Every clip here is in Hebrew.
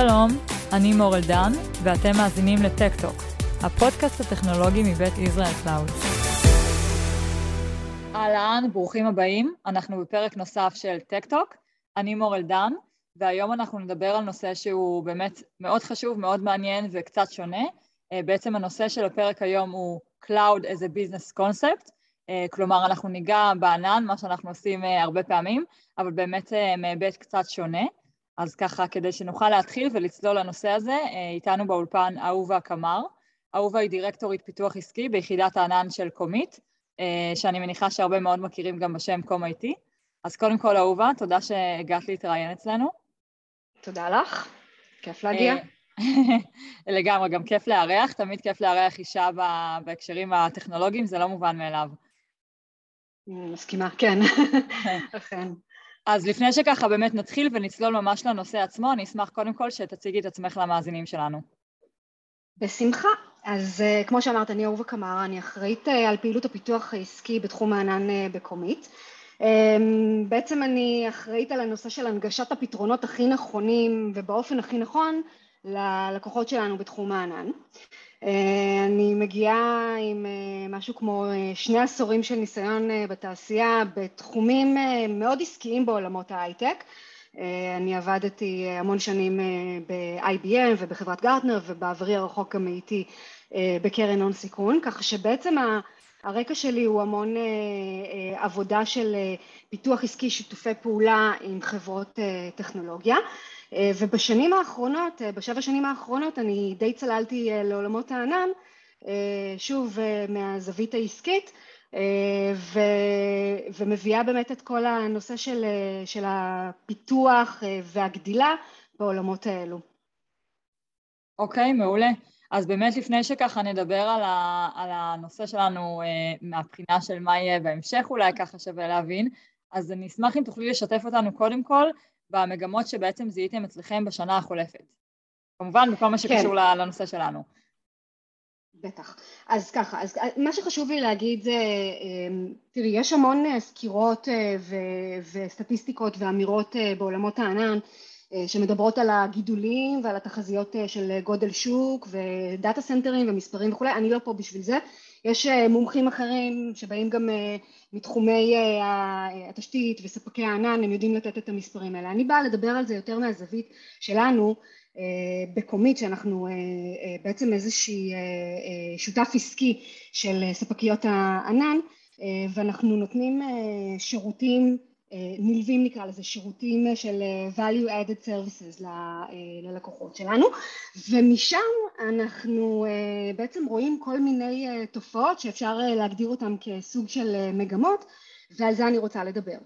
שלום, אני מורל דן, ואתם מאזינים לטקטוק, הפודקאסט הטכנולוגי מבית ישראל קלאוד. אהלן, ברוכים הבאים, אנחנו בפרק נוסף של טקטוק, אני מורל דן, והיום אנחנו נדבר על נושא שהוא באמת מאוד חשוב, מאוד מעניין וקצת שונה. אה, בעצם הנושא של הפרק היום הוא Cloud as a Business Concept, אה, כלומר אנחנו ניגע בענן, מה שאנחנו עושים אה, הרבה פעמים, אבל באמת מהיבט קצת שונה. אז ככה, כדי שנוכל להתחיל ולצלול לנושא הזה, איתנו באולפן אהובה קמר. אהובה היא דירקטורית פיתוח עסקי ביחידת הענן של קומית, שאני מניחה שהרבה מאוד מכירים גם בשם קום איי-טי. אז קודם כל, אהובה, תודה שהגעת להתראיין אצלנו. תודה לך, כיף להגיע. לגמרי, גם כיף לארח, תמיד כיף לארח אישה בהקשרים הטכנולוגיים, זה לא מובן מאליו. מסכימה, כן, אכן. אז לפני שככה באמת נתחיל ונצלול ממש לנושא עצמו, אני אשמח קודם כל שתציגי את עצמך למאזינים שלנו. בשמחה. אז uh, כמו שאמרת, אני אהובה קמרה, אני אחראית uh, על פעילות הפיתוח העסקי בתחום הענן uh, בקומית. Um, בעצם אני אחראית על הנושא של הנגשת הפתרונות הכי נכונים ובאופן הכי נכון ללקוחות שלנו בתחום הענן. אה, אני מגיעה עם אה, משהו כמו אה, שני עשורים של ניסיון בתעשייה בתחומים מאוד עסקיים בעולמות ההייטק. אני עבדתי המון שנים ב-IBM ובחברת גרטנר ובעברי הרחוק גם הייתי בקרן הון סיכון, ככה שבעצם הרקע שלי הוא המון עבודה של פיתוח עסקי, שיתופי פעולה עם חברות טכנולוגיה. אה, ובשנים האחרונות, אה, בשבע שנים האחרונות אני די צללתי אה, לעולמות הענן, שוב מהזווית העסקית, ו, ומביאה באמת את כל הנושא של, של הפיתוח והגדילה בעולמות האלו. אוקיי, okay, מעולה. אז באמת לפני שככה נדבר על, ה, על הנושא שלנו מהבחינה של מה יהיה בהמשך אולי ככה שווה להבין, אז אני אשמח אם תוכלי לשתף אותנו קודם כל במגמות שבעצם זיהיתם אצלכם בשנה החולפת. כמובן בכל מה שקשור כן. לנושא שלנו. בטח. אז ככה, אז מה שחשוב לי להגיד זה, אמ, תראי, יש המון אה, סקירות אה, ו- וסטטיסטיקות ואמירות אה, בעולמות הענן שמדברות על הגידולים ועל התחזיות של גודל שוק ודאטה סנטרים ומספרים וכולי, אני לא פה בשביל זה, יש אה, מומחים אחרים שבאים גם אה, מתחומי אה, התשתית וספקי הענן, הם יודעים לתת את המספרים האלה. אני באה לדבר על זה יותר מהזווית שלנו בקומית, שאנחנו בעצם איזושהי שותף עסקי של ספקיות הענן, ואנחנו נותנים שירותים נלווים נקרא לזה, שירותים של value added services ללקוחות שלנו ומשם אנחנו בעצם רואים כל מיני תופעות שאפשר להגדיר אותן כסוג של מגמות ועל זה אני רוצה לדבר.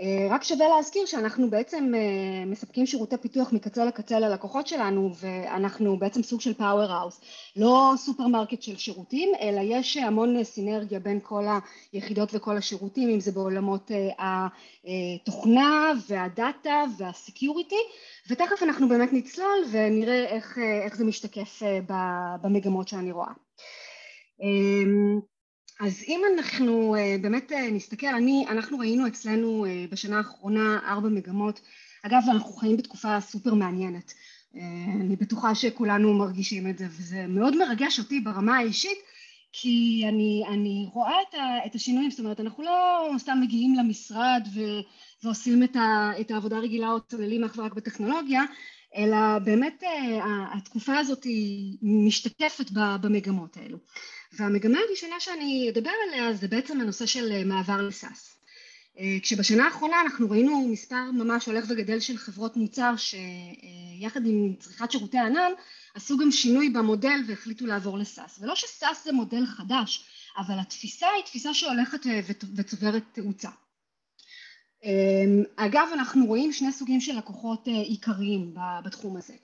אה, רק שווה להזכיר שאנחנו בעצם אה, מספקים שירותי פיתוח מקצה לקצה ללקוחות שלנו ואנחנו בעצם סוג של powerhouse, לא סופרמרקט של שירותים אלא יש המון סינרגיה בין כל היחידות וכל השירותים אם זה בעולמות אה, התוכנה והדאטה וה security ותכף אנחנו באמת נצלול ונראה איך, איך זה משתקף במגמות שאני רואה. אז אם אנחנו אה, באמת אה, נסתכל, אני, אנחנו ראינו אצלנו אה, בשנה האחרונה ארבע מגמות, אגב אנחנו חיים בתקופה סופר מעניינת, אני בטוחה שכולנו מרגישים את זה וזה מאוד מרגש אותי ברמה האישית כי אני, אני רואה את, ה, את השינויים, זאת אומרת אנחנו לא סתם מגיעים למשרד ו, ועושים את, ה, את העבודה הרגילה או צוללים אך ורק בטכנולוגיה אלא באמת התקופה הזאת היא משתקפת במגמות האלו והמגמה הראשונה שאני אדבר עליה זה בעצם הנושא של אה, מעבר לסאס. אה, כשבשנה האחרונה אנחנו ראינו מספר ממש הולך וגדל של חברות מוצר שיחד עם צריכת שירותי ענן עשו גם שינוי במודל והחליטו לעבור לסאס. ולא שסאס זה מודל חדש, אבל התפיסה היא תפיסה שהולכת אה, וצוברת תאוצה. אגב, אנחנו רואים שני סוגים של לקוחות עיקריים בתחום הזה.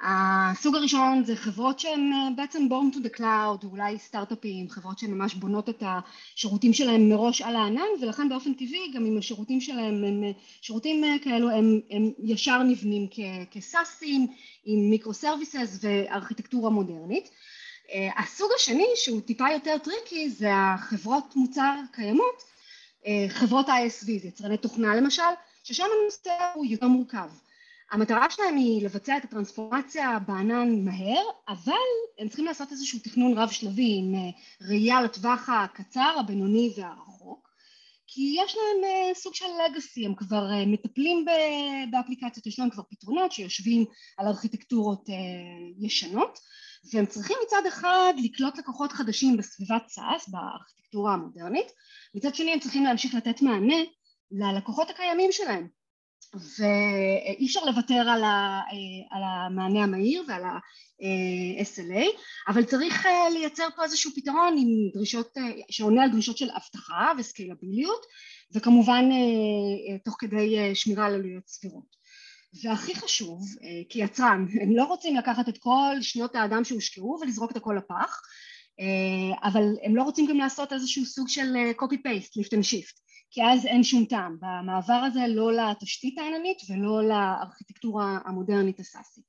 הסוג הראשון זה חברות שהן אה, בעצם born to the cloud, אולי סטארט-אפים, חברות שהן ממש בונות את השירותים שלהם מראש על הענן ולכן באופן טבעי גם אם השירותים שלהם הם אה, שירותים אה, כאלו הם, הם ישר נבנים כ SaaS ים עם microservices וארכיטקטורה מודרנית. הסוג השני שהוא טיפה יותר טריקי זה החברות מוצר קיימות, חברות ISV, יצרני תוכנה למשל, ששם הנושא הוא יותר מורכב. המטרה שלהם היא לבצע את הטרנספורמציה בענן מהר, אבל הם צריכים לעשות איזשהו תכנון רב שלבי עם אה, ראייה לטווח הקצר, הבינוני והרחוק, כי יש להם אה, סוג של לגאסי, הם כבר אה, מטפלים באפליקציות, יש להם כבר פתרונות שיושבים על ארכיטקטורות ישנות, והם צריכים מצד אחד לקלוט לקוחות חדשים בסביבת סאס, בארכיטקטורה המודרנית, מצד שני הם צריכים להמשיך לתת מענה ללקוחות הקיימים שלהם ואי אפשר לוותר על, ה, על המענה המהיר ועל ה-SLA אבל צריך אה, לייצר פה איזשהו פתרון עם דרישות, אה, שעונה על דרישות של אבטחה וסקיילביליות וכמובן אה, תוך כדי שמירה על עלויות סבירות. והכי חשוב כיצרן הם לא רוצים לקחת את כל שניות האדם שהושקעו ולזרוק את הכל לפח אבל הם לא רוצים גם לעשות איזשהו סוג של copy paste, lift and shift כי אז אין שום טעם. במעבר הזה לא לתשתית העננית ולא לארכיטקטורה המודרנית הסאסית.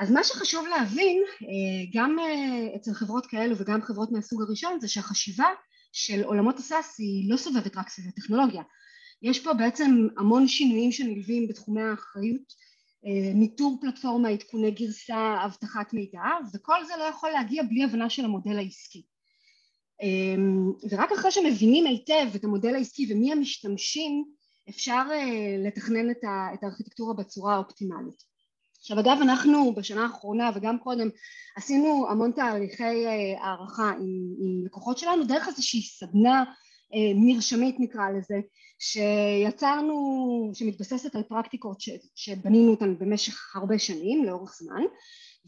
אז מה שחשוב להבין אה, גם אה, אצל חברות כאלו וגם חברות מהסוג הראשון זה שהחשיבה של עולמות הסאס היא לא סובבת רק סביב הטכנולוגיה. יש פה בעצם המון שינויים שנלווים בתחומי האחריות אה, ניטור פלטפורמה, עדכוני גרסה, אבטחת מידע וכל זה לא יכול להגיע בלי הבנה של המודל העסקי ורק אחרי שמבינים היטב את המודל העסקי ומי המשתמשים אפשר אה, לתכנן את הארכיטקטורה בצורה האופטימלית. עכשיו אגב אנחנו בשנה האחרונה וגם קודם עשינו המון תהליכי אה, הערכה עם, עם לקוחות שלנו דרך איזושהי סדנה אה, מרשמית נקרא לזה שיצרנו, שמתבססת על פרקטיקות ש, שבנינו אותן במשך הרבה שנים לאורך זמן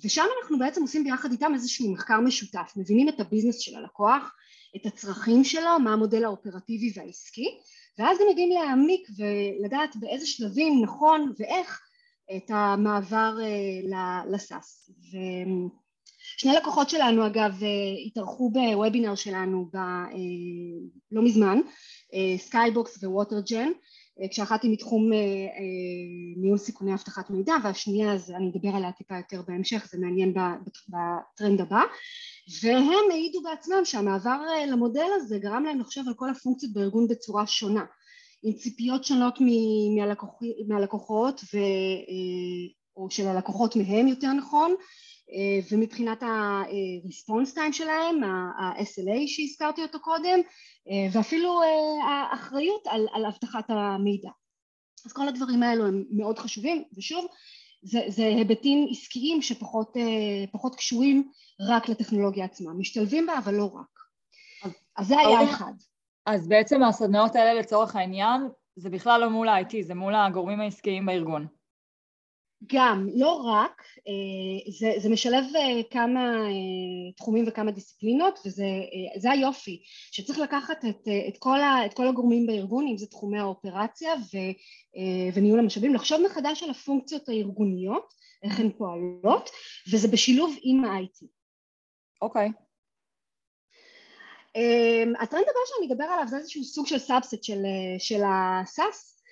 ושם אנחנו בעצם עושים ביחד איתם איזשהו מחקר משותף, מבינים את ה business של הלקוח, את הצרכים שלו, מה המודל האופרטיבי והעסקי, ואז גם יודעים להעמיק ולדעת באיזה שלבים נכון ואיך את המעבר אה, ל SaaS. ושני לקוחות שלנו אגב אה, התארחו בוובינר שלנו ב, אה, לא מזמן, Skybox ו Watergen אה, כשאחת היא מתחום אה, אה, ניהול סיכוני אבטחת מידע והשנייה אז אני אדבר עליה טיפה יותר בהמשך זה מעניין בטרנד הבא. והם העידו בעצמם שהמעבר למודל הזה גרם להם לחשוב על כל הפונקציות בארגון בצורה שונה עם ציפיות שונות מהלקוחות ו... או של הלקוחות מהם יותר נכון ומבחינת ה-response time שלהם, ה-SLA שהזכרתי אותו קודם ואפילו האחריות על, על אבטחת המידע. אז כל הדברים האלו הם מאוד חשובים ושוב זה, זה היבטים עסקיים שפחות קשורים רק לטכנולוגיה עצמה, משתלבים בה אבל לא רק. אז, אז זה היה אחד. אז בעצם הסדנאות האלה לצורך העניין זה בכלל לא מול ה-IT, זה מול הגורמים העסקיים בארגון. גם, לא רק, אה, זה, זה משלב אה, כמה אה, תחומים וכמה דיסציפלינות וזה היופי, שצריך לקחת את, את, כל ה, את כל הגורמים בארגון, אם זה תחומי האופרציה ו, וניהול המשאבים, לחשוב מחדש על הפונקציות הארגוניות, איך הן פועלות, וזה בשילוב עם ה-IT. אוקיי. Okay. הטרנד הבא שאני אדבר עליו זה איזשהו סוג של subset של, של ה SaaS,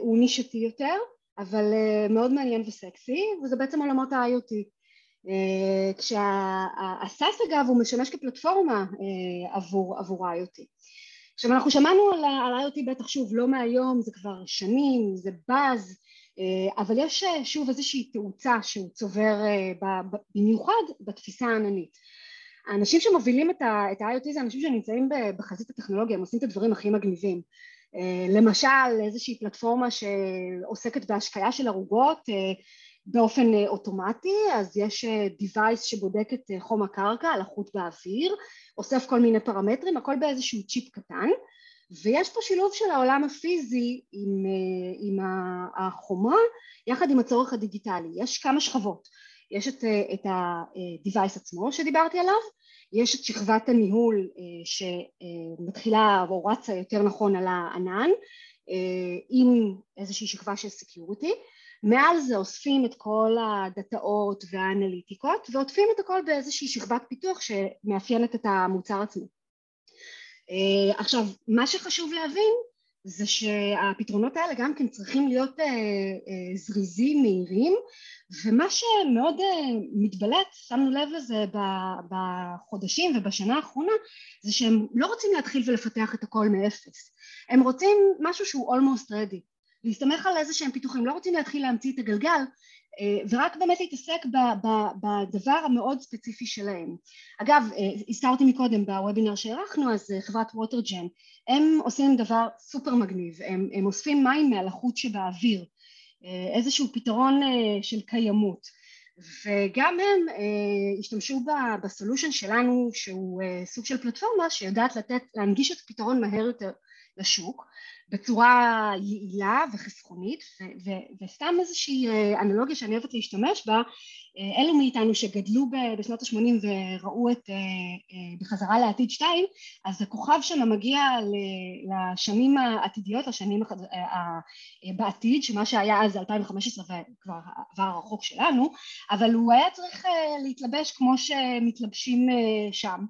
הוא נישתי יותר אבל uh, מאוד מעניין וסקסי וזה בעצם עולמות ה-IoT uh, כשהסאס אגב הוא משמש כפלטפורמה uh, עבור, עבור ה-IoT עכשיו אנחנו שמענו על, על IoT בטח שוב לא מהיום זה כבר שנים זה באז uh, אבל יש uh, שוב איזושהי תאוצה שהוא צובר uh, במיוחד בתפיסה העננית האנשים שמובילים את ה-IoT זה אנשים שנמצאים בחזית הטכנולוגיה הם עושים את הדברים הכי מגניבים אה, למשל איזושהי פלטפורמה שעוסקת בהשקיה של ערוגות אה, באופן אה, אוטומטי אז יש device שבודק את חום הקרקע, הלחות באוויר, אוסף כל מיני פרמטרים, הכל באיזשהו צ'יפ קטן ויש פה שילוב של העולם הפיזי עם, עם החומה יחד עם הצורך הדיגיטלי, יש כמה שכבות, יש את, את ה-device עצמו שדיברתי עליו יש את שכבת הניהול אה, שמתחילה או רצה יותר נכון על הענן אה, עם איזושהי שכבה של security מעל זה אוספים את כל הדאטאות והאנליטיקות ועוטפים את הכל באיזושהי שכבת פיתוח שמאפיינת את המוצר עצמו. אה, עכשיו מה שחשוב להבין זה שהפתרונות האלה גם כן צריכים להיות אה, אה, זריזים, מהירים ומה שמאוד אה, מתבלט, שמנו לב לזה בחודשים ובשנה האחרונה זה שהם לא רוצים להתחיל ולפתח את הכל מאפס. הם רוצים משהו שהוא almost ready. להסתמך על איזה שהם פיתוחים, לא רוצים להתחיל להמציא את הגלגל ורק באמת להתעסק בדבר המאוד ספציפי שלהם. אגב, הזכרתי מקודם בוובינר שערכנו, אז חברת ווטרג'ן, הם עושים דבר סופר מגניב, הם, הם אוספים מים מהלחות שבאוויר, איזשהו פתרון של קיימות. וגם הם אה, השתמשו בסולושן שלנו שהוא אה, סוג של פלטפורמה שיודעת לתת, להנגיש את הפתרון מהר יותר לשוק בצורה יעילה וחסכונית ו- ו- וסתם איזושהי אה, אנלוגיה שאני אוהבת להשתמש בה אה, אלו מאיתנו שגדלו בשנות ה-80 וראו את אה, בחזרה לעתיד 2 אז הכוכב שם מגיע לשנים העתידיות, לשנים בעתיד שמה שהיה אז 2015 וכבר עבר הרחוק שלנו אבל הוא היה צריך להתלבש כמו שמתלבשים שם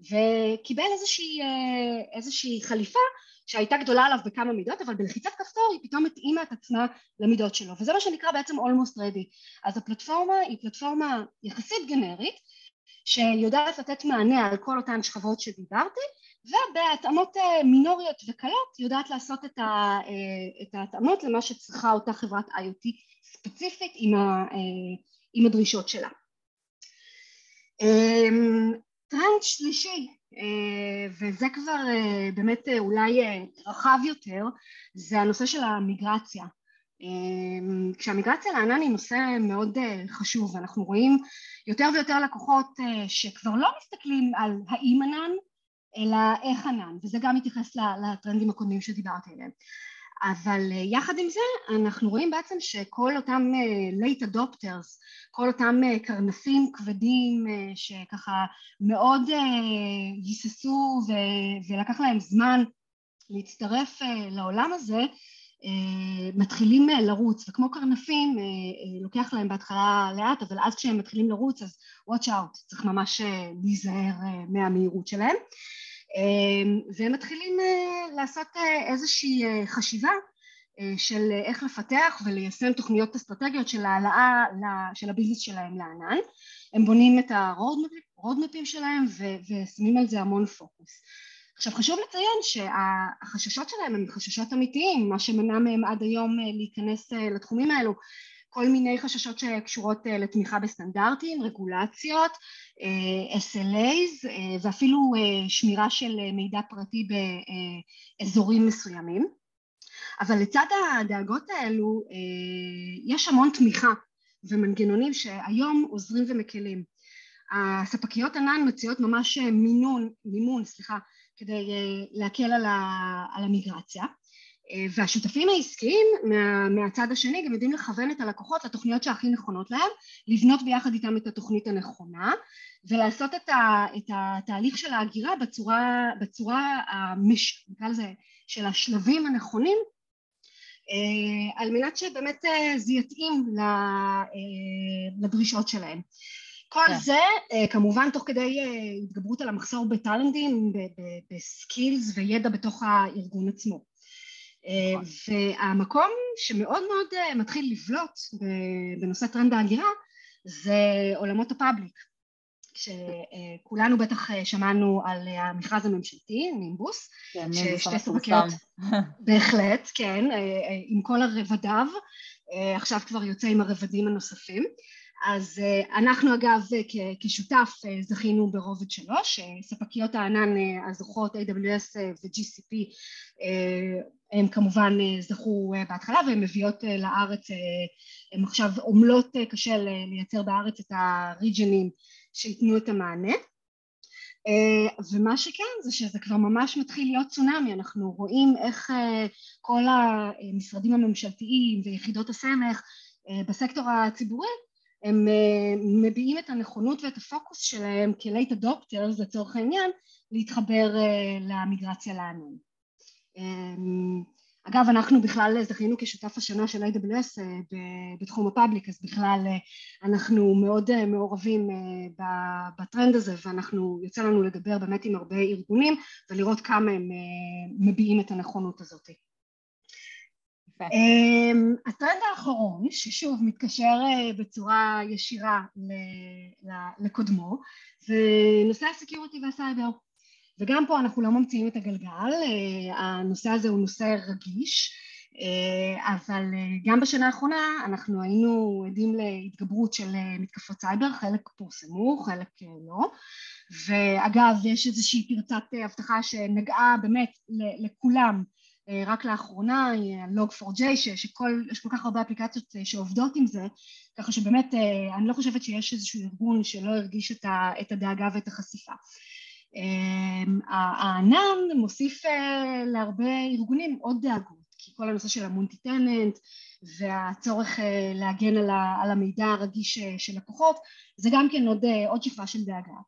וקיבל איזושהי, איזושהי חליפה שהייתה גדולה עליו בכמה מידות אבל בלחיצת כפתור היא פתאום התאימה את עצמה למידות שלו וזה מה שנקרא בעצם almost ready אז הפלטפורמה היא פלטפורמה יחסית גנרית שיודעת לתת מענה על כל אותן שכבות שדיברתי ובהתאמות אה, מינוריות וקלות יודעת לעשות את, ה, אה, את ההתאמות למה שצריכה אותה חברת IoT ספציפית עם, ה, אה, עם הדרישות שלה. טרנד שלישי וזה כבר אה, באמת אה, אולי רחב יותר, זה הנושא של המיגרציה. כשהמיגרציה לענן היא נושא מאוד חשוב, אנחנו רואים יותר ויותר לקוחות שכבר לא מסתכלים על האם ענן, אלא איך ענן, וזה גם מתייחס לטרנדים הקודמים שדיברתי עליהם. אבל אה, יחד עם זה אנחנו רואים בעצם שכל אותם אה, late adopters, כל אותם אה, קרנפים כבדים שככה מאוד היססו ולקח להם זמן להצטרף לעולם הזה מתחילים לרוץ. וכמו קרנפים לוקח להם בהתחלה לאט אבל אז כשהם מתחילים לרוץ אז watch out צריך ממש להיזהר מהמהירות שלהם והם מתחילים אה, לעשות אה, איזושהי אה, חשיבה של איך לפתח וליישם תוכניות אסטרטגיות של העלאה של הביזנס שלהם לענן. הם בונים את הרודמפים שלהם ושמים על זה המון פוקוס. עכשיו חשוב לציין שהחששות שלהם הם חששות אמיתיים. מה שמנע מהם עד היום להיכנס לתחומים האלו כל מיני חששות שקשורות אה, לתמיכה בסטנדרטים, רגולציות, אה, SLAs אה, ואפילו שמירה של מידע פרטי באזורים מסוימים. אבל לצד הדאגות האלו יש המון תמיכה ומנגנונים שהיום עוזרים ומקלים. הספקיות ענן מציעות ממש מינון, מימון, סליחה, כדי להקל על המיגרציה. והשותפים העסקיים מה, מהצד השני גם יודעים לכוון את הלקוחות לתוכניות שהכי נכונות להם, לבנות ביחד איתם את התוכנית הנכונה ולעשות את, ה, את התהליך של ההגירה בצורה, בצורה המש, נקרא לזה, של השלבים הנכונים אה, על מנת שבאמת אה, זה יתאים אה, לדרישות שלהם. כל yeah. כן. זה כמובן תוך כדי התגברות על המחסור בטאלנטים, בסקילס וידע בתוך הארגון עצמו. נכון. והמקום שמאוד מאוד אה, מתחיל לבלוט בנושא טרנד ההגירה זה עולמות ה public שכולנו בטח אה, שמענו על המכרז הממשלתי, נימבוס, כן, ששתי ספקיות, בהחלט, כן, אה, עם כל הרבדיו, עכשיו כבר יוצא עם הרבדים הנוספים, אז אנחנו אגב כשותף זכינו ברובד שלוש, ספקיות הענן הזוכות AWS ו-GCP הם כמובן אה, זכו אה, בהתחלה והן מביאות אה, לארץ, הן עכשיו עמלות קשה לייצר בארץ את הריג'נים שייתנו את המענה. ומה שכן זה שזה כבר ממש מתחיל להיות צונאמי, אנחנו רואים איך כל המשרדים הממשלתיים ויחידות הסמך בסקטור הציבורי הם מביעים את הנכונות ואת הפוקוס שלהם כ-late adopters לצורך העניין להתחבר למיגרציה לענן אגב אנחנו בכלל זכינו כשותף השנה של AWS אה, בתחום הפאבליק אז בכלל אה, אנחנו מאוד אה, מעורבים בטרנד הזה ואנחנו יוצא לנו לדבר באמת עם הרבה ארגונים ולראות כמה הם מביעים את הנכונות הזאת. אמ, הטרנד האחרון ששוב מתקשר בצורה ישירה לקודמו זה נושא ה security והסייבר וגם פה אנחנו לא ממציאים את הגלגל, אה, הנושא הזה הוא נושא רגיש אבל גם בשנה האחרונה אנחנו היינו עדים להתגברות של מתקפות סייבר, חלק פורסמו, חלק לא, ואגב יש איזושהי פרצת אבטחה שנגעה באמת לכולם רק לאחרונה, log4j, שיש כל כך הרבה אפליקציות שעובדות עם זה, ככה שבאמת אני לא חושבת שיש איזשהו ארגון שלא הרגיש את הדאגה ואת החשיפה. הענן מוסיף להרבה ארגונים עוד דאגות, כי כל הנושא של המונטי טננט והצורך להגן על המידע הרגיש של לקוחות, זה גם כן עוד, עוד שכבה של דאגה.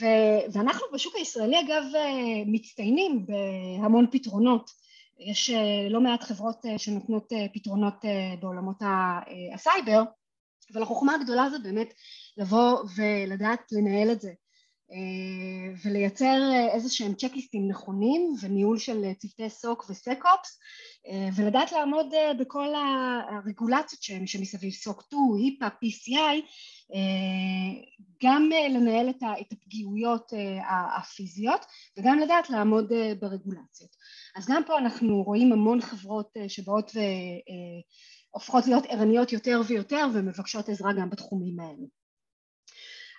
ו, ואנחנו בשוק הישראלי אגב מצטיינים בהמון פתרונות, יש לא מעט חברות שנותנות פתרונות בעולמות הסייבר, אבל החוכמה הגדולה זה באמת לבוא ולדעת לנהל את זה ולייצר איזה שהם צ'קליסטים נכונים וניהול של צוותי SOC ו SecOps ולדעת לעמוד בכל הרגולציות שהם שמסביב SOC 2, HIPAA, PCI גם לנהל את הפגיעויות הפיזיות וגם לדעת לעמוד ברגולציות. אז גם פה אנחנו רואים המון חברות שבאות והופכות להיות ערניות יותר ויותר ומבקשות עזרה גם בתחומים האלו.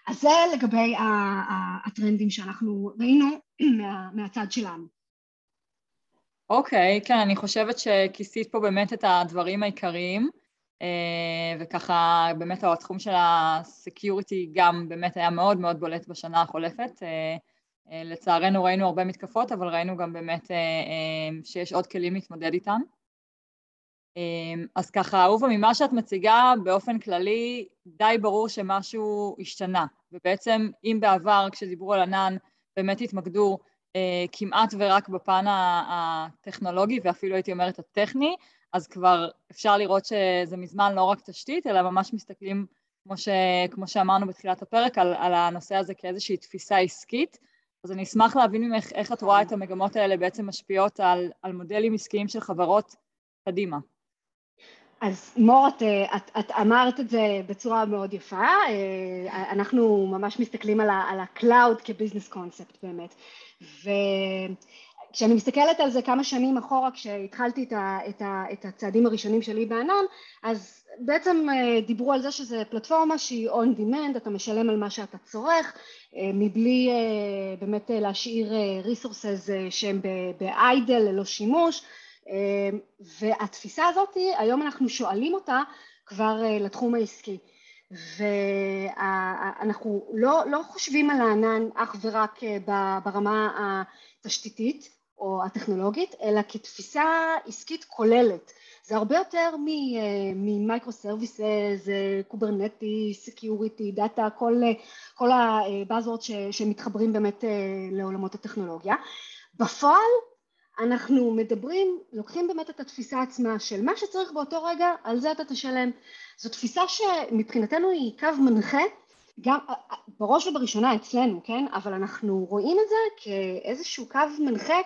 אז זה לגבי הטרנדים שאנחנו ראינו מה, מהצד שלנו. אוקיי, okay, כן, אני חושבת שכיסית פה באמת את הדברים העיקריים, אה, וככה באמת התחום של הסקיוריטי גם באמת היה מאוד מאוד בולט בשנה החולפת. אה, אה, לצערנו ראינו הרבה מתקפות, אבל ראינו גם באמת שיש עוד כלים להתמודד איתן. אמ, אז ככה, אהובה, ממה שאת מציגה באופן כללי, די ברור שמשהו השתנה. ובעצם, אם בעבר, כשדיברו על ענן, באמת התמקדו אה, כמעט ורק בפן הטכנולוגי, ואפילו הייתי אומרת הטכני, אז כבר אפשר לראות שזה מזמן לא רק תשתית, אלא ממש מסתכלים, כמו, ש, כמו שאמרנו בתחילת הפרק, על, על הנושא הזה כאיזושהי תפיסה עסקית. אז אני אשמח להבין ממך איך את רואה את המגמות האלה בעצם משפיעות על, על מודלים עסקיים של חברות קדימה. אז מור, את, את, את אמרת את זה בצורה מאוד יפה, אה, אנחנו ממש מסתכלים על ה-cloud כביזנס קונספט באמת, וכשאני מסתכלת על זה כמה שנים אחורה, כשהתחלתי את, ה, את, ה, את הצעדים הראשונים שלי בענן, אז בעצם אה, דיברו על זה שזה פלטפורמה שהיא on demand, אתה משלם על מה שאתה צורך, אה, מבלי באמת להשאיר resources שהם ב-idle ללא שימוש, והתפיסה הזאת, היום אנחנו שואלים אותה כבר אה, לתחום העסקי. ואנחנו לא, לא חושבים על הענן אך ורק אה, ברמה התשתיתית או הטכנולוגית, אלא כתפיסה עסקית כוללת. זה הרבה יותר מ microservices, Kubernetes, security, דאטה, כל, כל ה buzzword שמתחברים באמת אה, לעולמות הטכנולוגיה. בפועל אנחנו מדברים, לוקחים באמת את התפיסה עצמה של מה שצריך באותו רגע, על זה אתה תשלם. זו תפיסה שמבחינתנו היא קו מנחה, גם בראש ובראשונה אצלנו, כן? אבל אנחנו רואים את זה כאיזשהו קו מנחה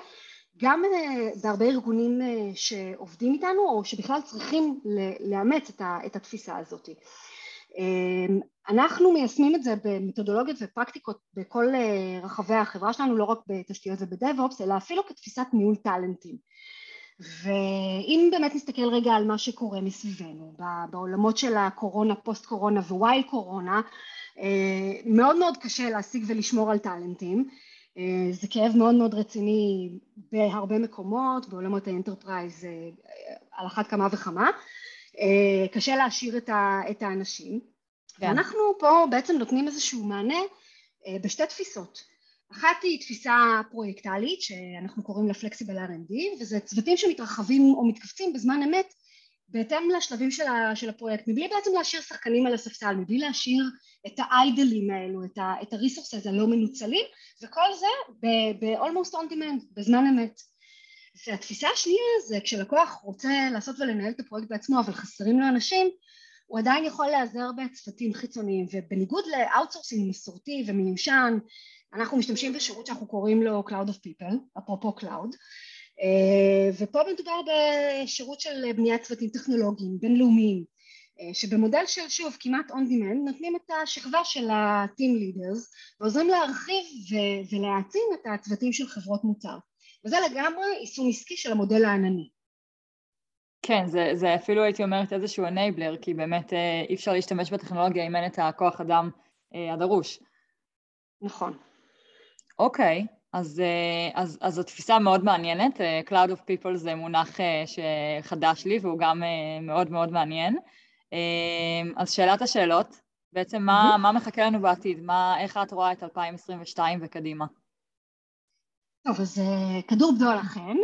גם אה, בהרבה ארגונים אה, שעובדים איתנו או שבכלל צריכים לאמץ את התפיסה הזאת. אמ, אנחנו מיישמים את זה במתודולוגיות ופרקטיקות בכל אה, רחבי החברה שלנו, לא רק בתשתיות ובדאב-אופס, אלא אפילו כתפיסת ניהול טאלנטים. ואם באמת נסתכל רגע על מה שקורה מסביבנו, בעולמות של הקורונה, פוסט קורונה ווייל קורונה, אה, מאוד מאוד קשה להשיג ולשמור על טאלנטים. אה, זה כאב מאוד מאוד רציני בהרבה מקומות, בעולמות ה enterprise על אחת כמה וכמה. קשה להשאיר את האנשים. כן. ואנחנו פה בעצם נותנים איזשהו מענה אה, בשתי תפיסות. אחת היא תפיסה פרויקטלית שאנחנו קוראים לה flexible R&D וזה צוותים שמתרחבים או מתכווצים בזמן אמת בהתאם לשלבים של, של הפרויקט מבלי בעצם להשאיר שחקנים על הספסל, מבלי להשאיר את ה idle ים האלו, את ה-resources הלא מנוצלים וכל זה ב-almost on demand, בזמן אמת. והתפיסה השנייה זה כשלקוח רוצה לעשות ולנהל את הפרויקט בעצמו אבל חסרים לו אנשים הוא עדיין יכול להיעזר בצוותים חיצוניים ובניגוד לאאוטסורסינג מסורתי ומיושן אנחנו משתמשים בשירות שאנחנו קוראים לו Cloud of People, אפרופו Cloud אה, ופה מדובר בשירות של בניית צוותים טכנולוגיים בינלאומיים אה, שבמודל של שוב כמעט on demand נותנים את השכבה של ה-team leaders ועוזרים להרחיב ולהעצים את הצוותים של חברות מוצר וזה לגמרי יישום עסקי של המודל הענני כן, זה, זה אפילו הייתי אומרת איזשהו אנייבלר, כי באמת אה, אי אפשר להשתמש בטכנולוגיה אם אין את הכוח אדם אה, הדרוש. נכון. אוקיי, אז, אה, אז, אז זו תפיסה מאוד מעניינת, Cloud of People זה מונח שחדש לי והוא גם מאוד מאוד מעניין. אז שאלת השאלות, בעצם מה, mm-hmm. מה מחכה לנו בעתיד? מה, איך את רואה את 2022 וקדימה? טוב, אז אה, כדור בדול לכם,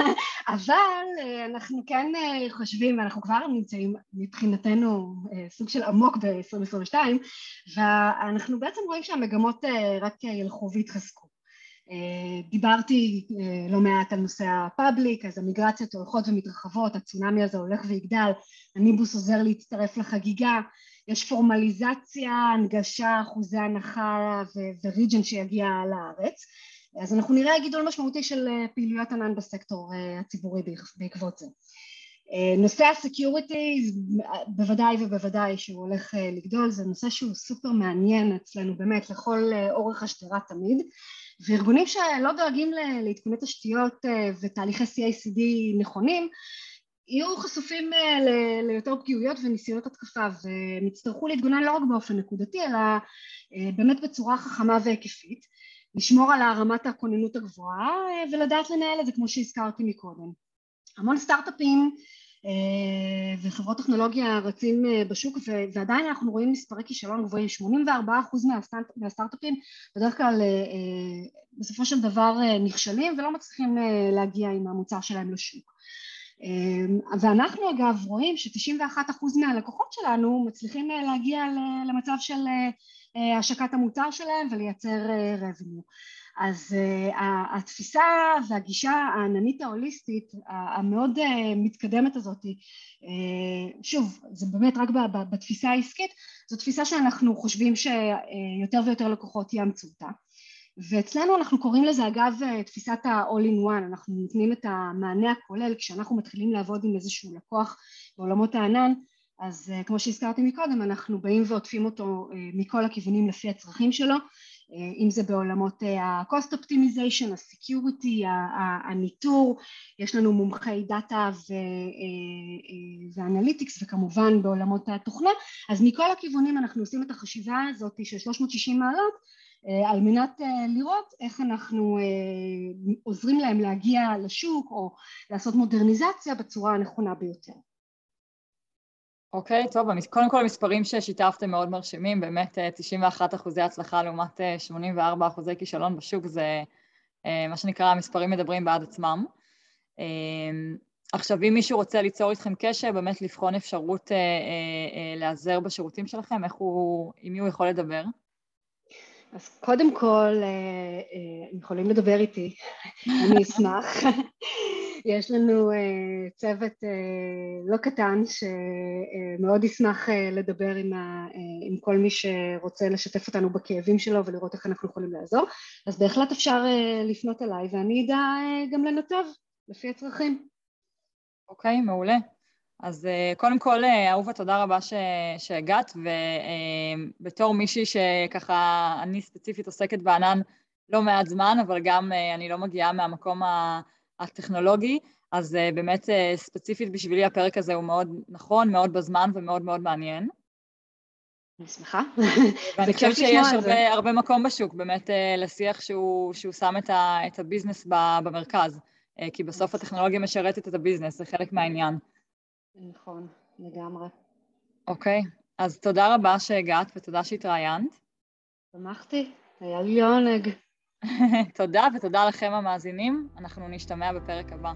אבל אה, אנחנו כן אה, חושבים, ואנחנו כבר נמצאים מבחינתנו סוג של עמוק ב-2022, ואנחנו בעצם רואים שהמגמות רק ילכו ויתחזקו. דיברתי לא מעט על נושא הפאבליק, אז המיגרציות הולכות ומתרחבות, הצונאמי הזה הולך ויגדל, הניבוס עוזר להצטרף לחגיגה, יש פורמליזציה, הנגשה, אחוזי הנחה וריג'ן שיגיע לארץ אז אנחנו נראה גידול משמעותי של אה, פעילויות ענן בסקטור אה, הציבורי בעקבות זה. אה, נושא הסקיוריטי בוודאי ובוודאי שהוא הולך לגדול, זה נושא שהוא סופר מעניין אצלנו באמת לכל אורך השדרה תמיד וארגונים שלא דואגים לעדכוני תשתיות ותהליכי CICD נכונים יהיו חשופים ליותר פגיעויות וניסיונות התקפה והם יצטרכו להתגונן לא רק באופן נקודתי אלא באמת בצורה חכמה והיקפית לשמור על הרמת הכוננות הגבוהה אה, ולדעת לנהל את זה כמו שהזכרתי מקודם. המון סטארט-אפים אה, וחברות טכנולוגיה רצים אה, בשוק ועדיין אנחנו רואים מספרי כישלון גבוהים 84% מהסטארט-אפים בדרך כלל בסופו של דבר נכשלים ולא מצליחים להגיע עם המוצר שלהם לשוק ואנחנו אגב רואים ש91% מהלקוחות שלנו מצליחים להגיע למצב של השקת המוצר שלהם ולייצר revenue. אה, אז uh, התפיסה והגישה העננית ההוליסטית המאוד מתקדמת הזאת, שוב זה באמת רק בתפיסה העסקית, זו תפיסה שאנחנו חושבים שיותר ויותר לקוחות יאמצו אותה ואצלנו אנחנו קוראים לזה אגב תפיסת ה-all in one, אנחנו נותנים את המענה הכולל כשאנחנו מתחילים לעבוד עם איזשהו לקוח בעולמות הענן אז אה, כמו שהזכרתי מקודם אנחנו באים ועוטפים אותו אה, מכל הכיוונים לפי הצרכים שלו אה, אם זה בעולמות ה-cost optimization, ה-security, הניטור, יש לנו מומחי דאטה ואנליטיקס וכמובן בעולמות התוכנה, אז מכל הכיוונים אנחנו עושים את החשיבה הזאת של 360 מעלות על מנת לראות איך אנחנו עוזרים להם להגיע לשוק או לעשות מודרניזציה בצורה הנכונה ביותר. אוקיי, okay, טוב, קודם כל המספרים ששיתפתם מאוד מרשימים, באמת 91 אה, אחוזי הצלחה לעומת 84 אה, אחוזי כישלון בשוק, זה אה, מה שנקרא, המספרים מדברים בעד עצמם. עכשיו, אם מישהו רוצה ליצור איתכם קשר, באמת לבחון אפשרות להיעזר בשירותים שלכם, איך הוא, עם מי הוא יכול לדבר? אז קודם כל, הם יכולים לדבר איתי, אני אשמח. יש לנו uh, צוות uh, לא קטן שמאוד ישמח uh, לדבר עם, ה, עם כל מי שרוצה לשתף אותנו בכאבים שלו ולראות איך אנחנו יכולים לעזור אז בהחלט אפשר לפנות אליי ואני אדע גם לנתב לפי הצרכים. אוקיי, okay, מעולה. אז קודם כל, אהובה, תודה רבה ש... שהגעת, ובתור מישהי שככה, אני ספציפית עוסקת בענן לא מעט זמן, אבל גם אני לא מגיעה מהמקום ה... הטכנולוגי, אז uh, באמת uh, ספציפית בשבילי הפרק הזה הוא מאוד נכון, מאוד בזמן ומאוד מאוד מעניין. אני שמחה. ואני חושבת שיש הרבה, הרבה מקום בשוק באמת uh, לשיח שהוא, שהוא שם את, ה, את הביזנס במרכז, uh, כי בסוף הטכנולוגיה משרתת את הביזנס, זה חלק מהעניין. נכון, לגמרי. אוקיי, okay. אז תודה רבה שהגעת ותודה שהתראיינת. שמחתי, היה לי עונג. תודה, ותודה לכם המאזינים. אנחנו נשתמע בפרק הבא.